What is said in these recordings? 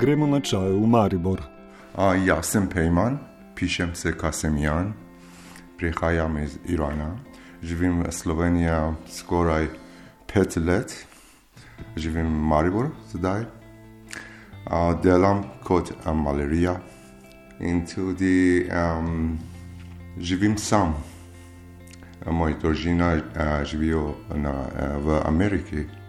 gremo na čaj v Maribor. A, jaz sem Pejman, pišem se Kasemjan, prihajam iz Irana, živim v Sloveniji skoraj pet let, živim v Maribor zdaj, a, delam kot malerija in tudi um, živim sam. Moja družina živi v Ameriki.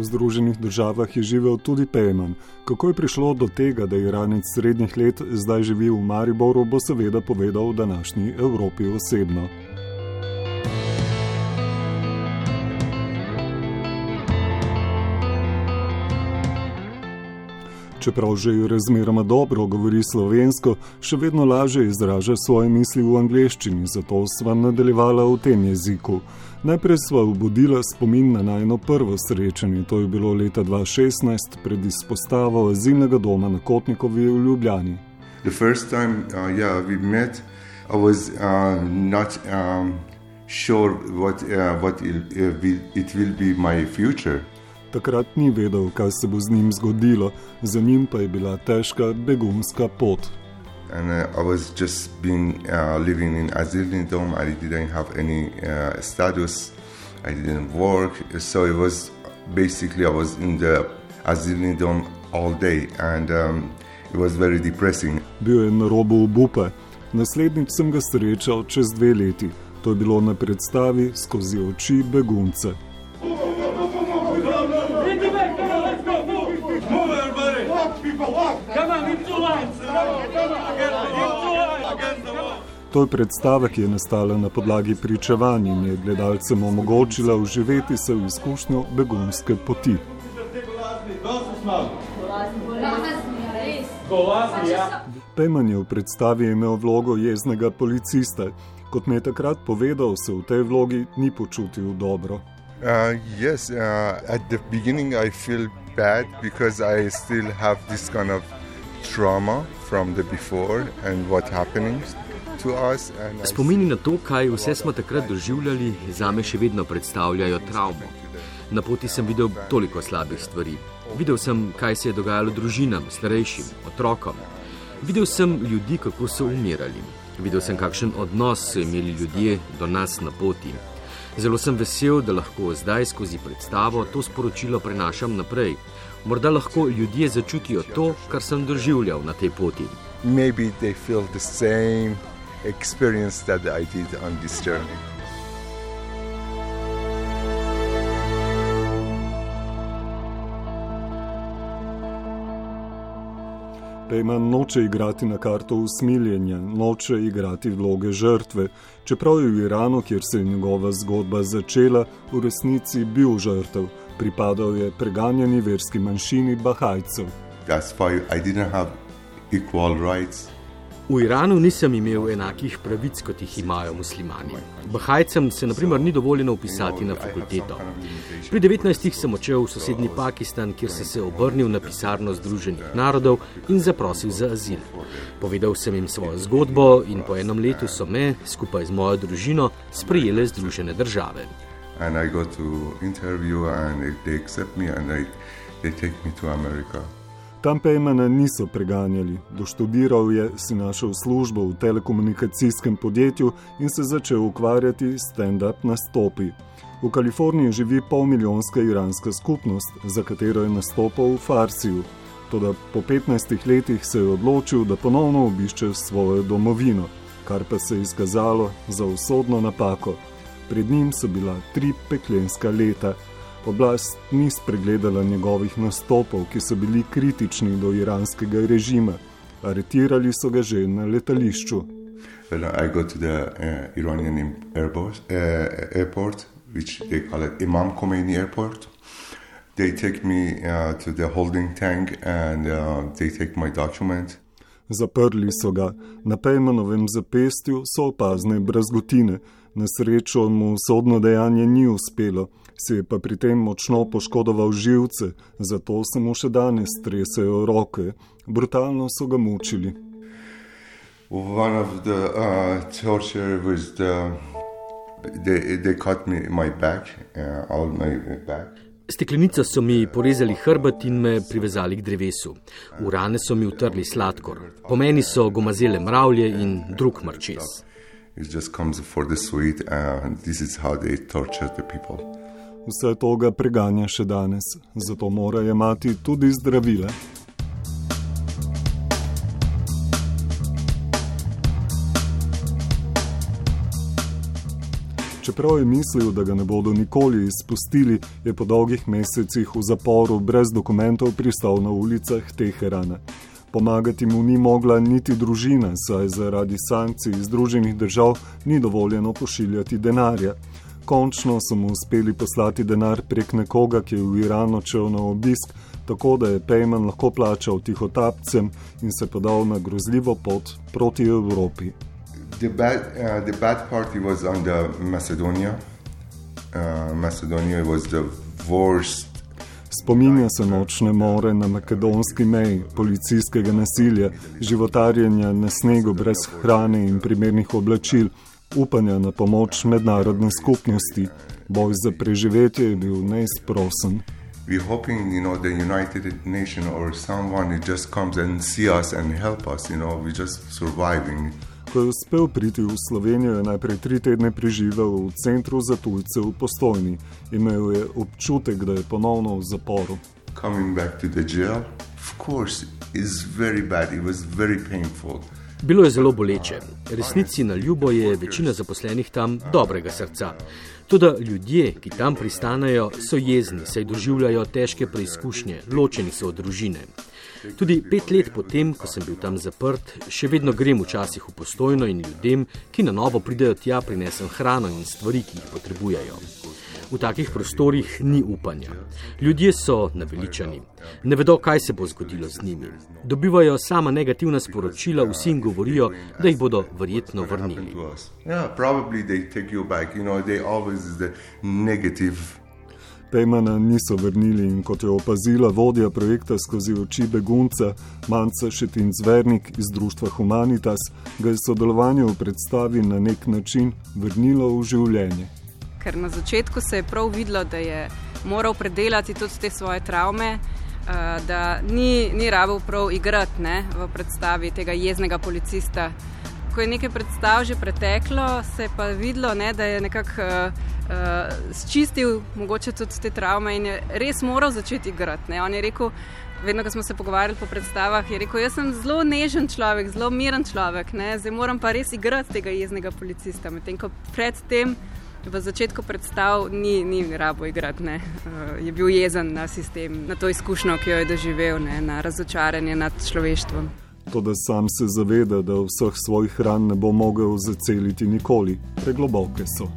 V Združenih državah je živel tudi Pejman. Kako je prišlo do tega, da je Iranec srednjih let zdaj živi v Mariboru, bo seveda povedal v današnji Evropi osebno. Čeprav že razmeroma dobro govori slovensko, še vedno lažje izraža svoje misli v angleščini, zato sva nadaljevala v tem jeziku. Najprej sva obudila spomin na najno prvo srečanje, to je bilo leta 2016 pred izpostavo azilnega doma na Kotnikovi v Ljubljani. The first time uh, yeah, we met, I was uh, not um, sure what, uh, what it, it will be my future. Takrat ni vedel, kaj se bo z njim zgodilo, za njim pa je bila težka begunska pot. And uh, I was just being uh, living in Azilin Dome. I didn't have any uh, status. I didn't work. So it was basically I was in the Azilin Dome all day, and um, it was very depressing. Bil je na robu obupe. Naslednjič sem ga srečal čez dve leti. To je bilo na predstavi skozi oči begunce. To je predstava, ki je nastala na podlagi pričevanj in je gledalcem omogočila uživeti se v izkušnjo begunske poti. Pejman je v predstavi imel vlogo jeznega policista. Kot mi je takrat povedal, se v tej vlogi ni počutil dobro. Uh, yes, uh, at the beginning I feel bad because I still have this kind of trauma from the before and what happening. Spomini na to, kaj vse smo takrat doživljali, za me še vedno predstavljajo travmo. Na poti sem videl toliko slabih stvari. Videl sem, kaj se je dogajalo družinam, starejšim, otrokom. Videl sem ljudi, kako so umirali. Videl sem, kakšen odnos so imeli ljudje do nas na poti. Zelo sem vesel, da lahko zdaj skozi predstavo to sporočilo prenašam naprej. Morda lahko ljudje začutijo to, kar sem doživljal na tej poti. Maybe they feel the same experience that I did on this journey. Pejman noče igrati na karto usmiljenja, noče igrati vloge žrtve, čeprav je v Iranu, kjer se je njegova zgodba začela, v resnici bil žrtev, pripadal je preganjeni verski manjšini Bahajcev. That's why I didn't have equal rights V Iranu nisem imel enakih pravic, kot jih imajo muslimani. Bahajcem se naprimer ni dovoljeno upisati na fakulteto. Pri 19. sem odšel v sosednji Pakistan, kjer sem se obrnil na pisarno Združenih narodov in zaprosil za azil. Povedal sem jim svojo zgodbo in po enem letu so me, skupaj z mojo družino, sprejele Združene države. In I go to interview and they accept me and they, they take me to America. Tam Pejmana niso preganjali. Doštudiral je, si našel službo v telekomunikacijskem podjetju in se začel ukvarjati s stand-up nastopi. V Kaliforniji živi pol milijonska iranska skupnost, za katero je nastopal v Farsiju. Toda po 15 letih se je odločil, da ponovno obišče svojo domovino, kar pa se je izkazalo za usodno napako. Pred njim so bila tri peklenska leta. Oblast ni spregledala njegovih nastopov, ki so bili kritični do iranskega režima. Aretirali so ga že na letališču. When I go to the uh, Iranian airport, uh, airport, which they call it Imam Khomeini Airport, they take me uh, to the holding tank and uh, they take my document. Zaprli so ga, na Pejmanovem zapestju so opazne brazgotine. Na srečo mu sodno dejanje ni uspelo, si je pa pri tem močno poškodoval živce, zato se mu še danes tresajo roke. Brutalno so ga mučili. One of the uh, torture was the, they, they cut me my back, uh, all my back. Steklenico so mi porezali hrbet in me privezali k drevesu. V rane so mi utrli sladkor. Po meni so gomazele mravlje in drug mrčes. Vse to ga preganja še danes, zato mora imati tudi zdravile. Čeprav je mislil, da ga ne bodo nikoli izpustili, je po dolgih mesecih v zaporu brez dokumentov pristal na ulicah Teherana. Pomagati mu ni mogla niti družina, saj zaradi sankcij Združenih držav ni dovoljeno pošiljati denarja. Končno so mu uspeli poslati denar prek nekoga, ki je v Iranu odšel na obisk, tako da je Pejman lahko plačal tihotapcem in se podal na grozljivo pot proti Evropi. The bad, uh, the bad party was on the Macedonia. Uh, Macedonia was the worst. Spominja se nočne more na makedonski meji, policijskega nasilja, životarjenja na snegu brez hrane in primernih oblačil, upanja na pomoč mednarodne skupnosti. Boj za preživetje je bil neizprosen. We're hoping, you know, the United Nations or someone just comes and see us and help us. You know, we're just surviving. Ko je uspel priti v Slovenijo, je najprej tri tedne preživel v centru za tujce v Postojni. Imel je občutek, da je ponovno v zaporu. Bilo je zelo boleče. Resnici na ljubo je večina zaposlenih tam dobrega srca. Tudi ljudje, ki tam pristanejo, so jezni, saj doživljajo težke preizkušnje, ločeni so od družine. Tudi pet let potem, ko sem bil tam zaprt, še vedno grem včasih v postojno in ljudem, ki na novo pridejo tja, prinesem hrano in stvari, ki jih potrebujejo. V takih prostorih ni upanja. Ljudje so naveličani, ne vedo, kaj se bo zgodilo z njimi. Dobivajo sama negativna sporočila, vsi jim govorijo, da jih bodo verjetno vrnili. Yeah, Pejmana niso vrnili in kot je opazila vodja projekta skozi oči begunca, Manca Šetin Zvernik iz društva Humanitas, ga je sodelovanje v predstavi na nek način vrnilo v življenje. Ker na začetku se je prav videlo, da je moral predelati tudi te svoje travme, eh, da ni, ni rabo prav igrati ne, v predstavi tega jeznega policista. Ko je nekaj predstav že preteklo, se je pa videlo, ne, da je nekako uh, sčistil mogoče tudi te travme in je res moral začeti igrati. Ne. On je rekel, vedno, ko smo se pogovarjali po predstavah, je rekel, jaz sem zelo nežen človek, zelo miren človek, ne. zdaj moram pa res igrati tega jeznega policista. Medtem ko predtem. V začetku predstav ni, ni rabo igrati, ne. je bil jezen na sistem, na to izkušnjo, ki jo je doživel, ne, na razočaranje nad človeštvom. Tudi sam se zaveda, da vseh svojih ran ne bo mogel zaceliti nikoli, pregloboke so.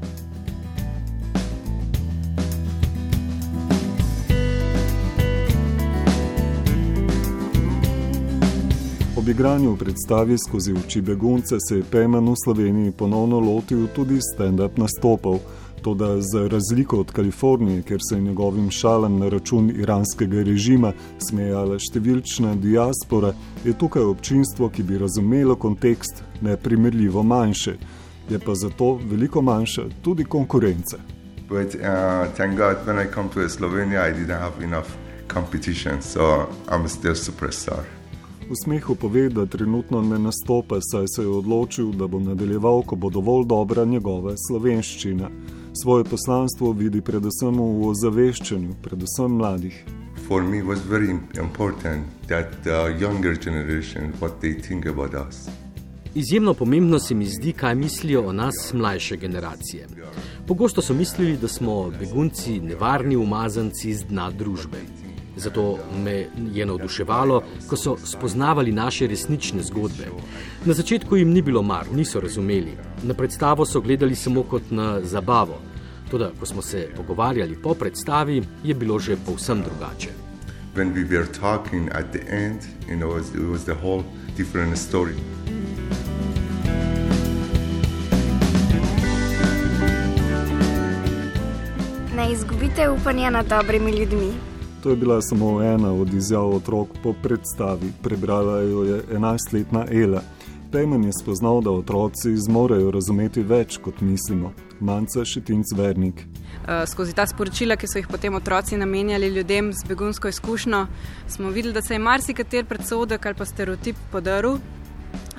Ob igranju predstavi skozi oči begunce se je Pejman v Sloveniji ponovno lotil tudi stand-up nastopov. Toda za razliko od Kalifornije, kjer se je njegovim šalam na račun iranskega režima smejala številčna diaspora, je tukaj občinstvo, ki bi razumelo kontekst, neprimerljivo manjše. Je pa zato veliko manjša tudi konkurenca. But uh, thank God, when I come to Slovenia, I didn't have enough competition, so I'm still superstar. V smehu pove, da trenutno ne nastopa, saj se je odločil, da bo nadaljeval, ko bo dovolj dobra njegova slovenščina. Svoje poslanstvo vidi predvsem v ozaveščanju, predvsem mladih. For me was very important that the younger generation what they think about us. Izjemno pomembno se mi zdi, kaj mislijo o nas mlajše generacije. Pogosto so mislili, da smo begunci nevarni umazanci z dna družbe. Zato me je navduševalo, ko so spoznavali naše resnične zgodbe. Na začetku jim ni bilo mar, niso razumeli. Na predstavo so gledali samo kot na zabavo. Toda, ko smo se pogovarjali po predstavi, je bilo že povsem drugače. When we were talking at the end, you know, it was the whole different story. Ne izgubite upanja nad dobrimi ljudmi. To je bila samo ena od izjav otrok po predstavi. Prebrala jo je 11-letna Ela. Pejman je spoznal, da otroci zmorejo razumeti več, kot mislimo. Manca Šetinc Vernik. Uh, skozi ta sporočila, ki so jih potem otroci namenjali ljudem z begunsko izkušnjo, smo videli, da se je marsikater predsodek ali pa stereotip podaril,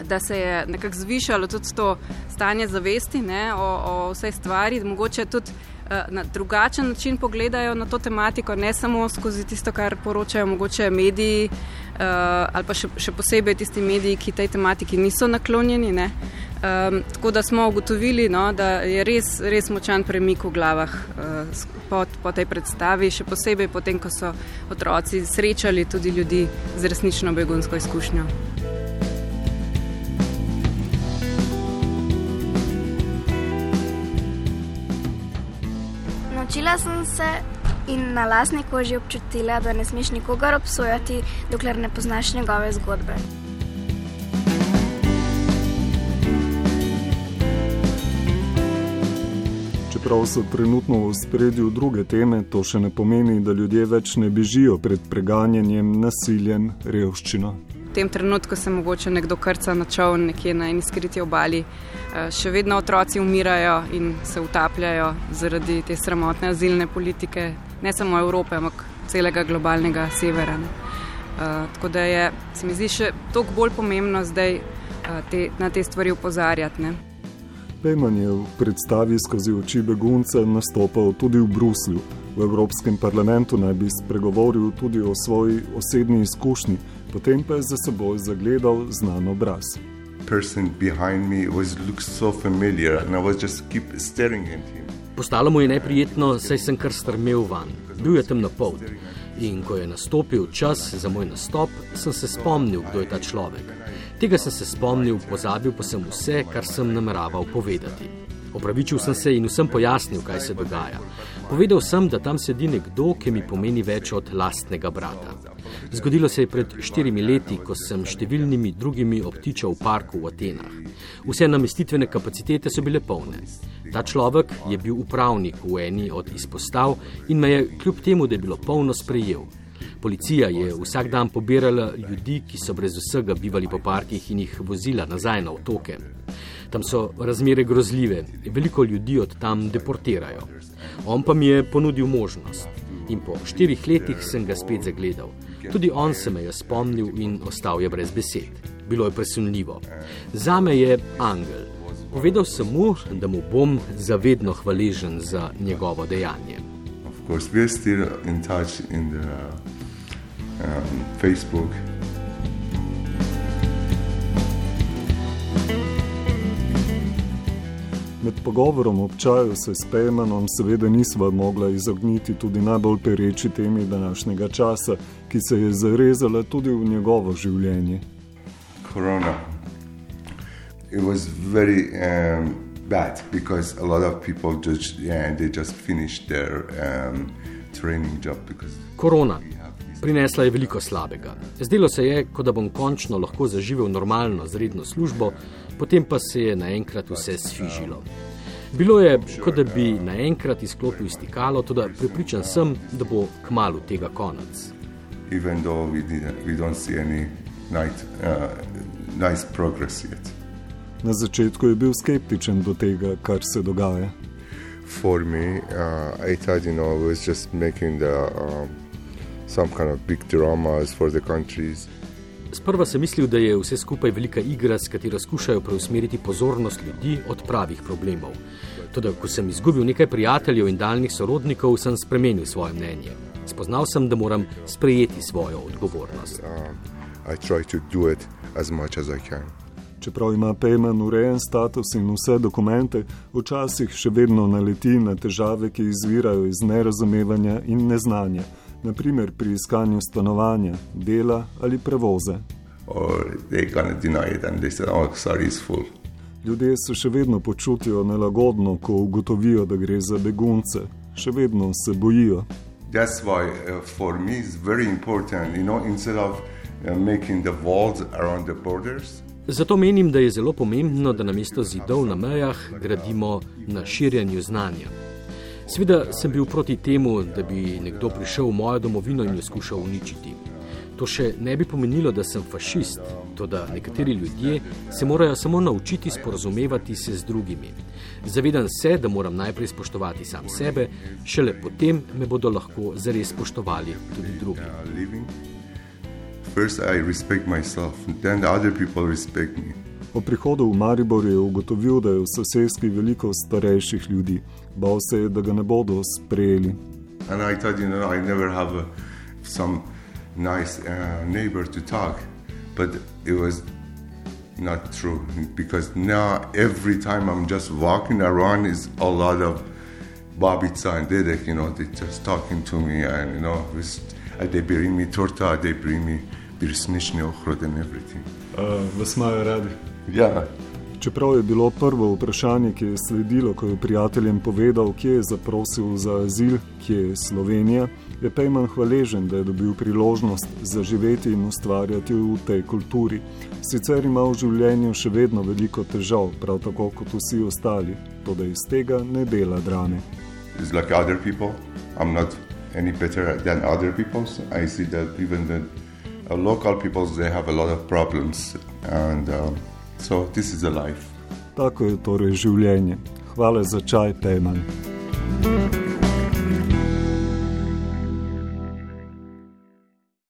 da se je nekako zvišalo tudi to stanje zavesti ne, o, o vsej stvari, mogoče tudi na drugačen način pogledajo na to tematiko, ne samo skozi tisto, kar poročajo mogoče mediji uh, ali pa še, še posebej tisti mediji, ki tej tematiki niso naklonjeni. Um, tako da smo ugotovili, no, da je res, res močan premik v glavah uh, po, po tej predstavi, še posebej potem, ko so otroci srečali tudi ljudi z resnično begunsko izkušnjo. Naučila sem se in na lasni koži občutila, da ne smeš nikogar obsojati, dokler ne poznaš njegove zgodbe. Čeprav so trenutno v spredju druge teme, to še ne pomeni, da ljudje več ne bežijo pred preganjanjem, nasiljem, revščino tem trenutku se mogoče nekdo krca na čovn nekje na eni skriti obali. Eh, še vedno otroci umirajo in se utapljajo zaradi te sramotne azilne politike, ne samo Evrope, ampak celega globalnega severa. Uh, tako da je, se mi zdi, še toliko bolj pomembno zdaj uh, te, na te stvari upozarjati. Pejman je v predstavi skozi oči begunca nastopal tudi v Bruslju. V Evropskem parlamentu naj bi spregovoril tudi o svoji osebni izkušnji, potem pa je za seboj zagledal znan obraz. Postalo mu je neprijetno, saj sem kar strmel van. Bil je temno polt. In ko je nastopil čas za moj nastop, sem se spomnil, kdo je ta človek. Tega sem se spomnil, pozabil pa sem vse, kar sem nameraval povedati. Opravičil sem se in vsem pojasnil, kaj se dogaja. Povedal sem, da tam sedi nekdo, ki mi pomeni več od lastnega brata. Zgodilo se je pred štirimi leti, ko sem številnimi drugimi obtičal v parku v Atenah. Vse namestitvene kapacitete so bile polne. Ta človek je bil upravnik v eni od izpostav in me je kljub temu, da je bilo polno, sprejel. Policija je vsak dan pobirala ljudi, ki so brez vsega bivali po parkih in jih vozila nazaj na otoke. Tam so razmere grozljive, veliko ljudi od tam deportirajo. On pa mi je ponudil možnost. In po štirih letih sem ga spet zagledal. Tudi on se me je spomnil in ostal je brez besed. Bilo je presunljivo. Za me je angel. Povedal sem mu, da mu bom zavedno hvaležen za njegovo dejanje. Of course, we are still in touch in the um, Facebook. Med pogovorom ob čaju se s Pejmanom seveda nisva mogla izogniti tudi najbolj pereči temi današnjega časa, ki se je zarezala tudi v njegovo življenje. Korona. It was very um, bad because a lot of people just, yeah, they just finished their um, training job because. Korona. Prinesla je veliko slabega. Zdelo se je, kot da bom končno lahko zaživel normalno, zredno službo, potem pa se je naenkrat vse sfižilo. Bilo je, kot da bi naenkrat izklopil stikalo, tudi pripričan sem, da bo kmalo tega konec. Uh, Na začetku je bil skeptičen do tega, kar se dogaja. For me, uh, I thought, you know, it was just making the, um, some kind of big dramas for the countries. Sprva sem mislil, da je vse skupaj velika igra, s katero skušajo preusmeriti pozornost ljudi od pravih problemov. Tudi, ko sem izgubil nekaj prijateljev in daljnih sorodnikov, sem spremenil svoje mnenje. Spoznal sem, da moram sprejeti svojo odgovornost. Uh, Čeprav ima Pejman urejen status in vse dokumente, včasih še vedno naleti na težave, ki izvirajo iz nerazumevanja in neznanja naprimer pri iskanju stanovanja, dela ali prevoze. Ljudje se še vedno počutijo nelagodno, ko ugotovijo, da gre za begunce, še vedno se bojijo. That's why uh, for me it's very important, you know, instead of uh, making the walls around the borders. Zato menim, da je zelo pomembno, da namesto zidov na mejah gradimo na širjenju znanja. Sveda sem bil proti temu, da bi nekdo prišel v mojo domovino in jo skušal uničiti. To še ne bi pomenilo, da sem fašist, to da nekateri ljudje se morajo samo naučiti sporazumevati se z drugimi. Zavedam se, da moram najprej spoštovati sam sebe, šele potem me bodo lahko zares spoštovali tudi drugi. First I respect myself, then the other people respect me. Po prihodu v Maribor je ugotovil, da je v sosedski veliko starejših ljudi. Bal se je, da ga ne bodo sprejeli. And I thought, you know, I never have a, some nice uh, neighbor to talk, but it was not true because now every time I'm just walking around is a lot of Babica and Dedek, you know, they just talking to me and, you know, uh, they bring me torta, they bring me birsnični ohrod and everything. Uh, vas imajo radi? Ja. Čeprav je bilo prvo vprašanje, ki je sledilo, ko je prijateljem povedal, kje je zaprosil za azil, kje je Slovenija, je Pejman hvaležen, da je dobil priložnost zaživeti in ustvarjati v tej kulturi. Sicer ima v življenju še vedno veliko težav, prav tako kot vsi ostali, to da iz tega ne dela drame. Like other people, I'm not any better than other people. I see that even the uh, local people, they have a lot of problems. And, uh, So, this is alive. Tako je torej življenje. Hvala za čaj, Tejman. thank you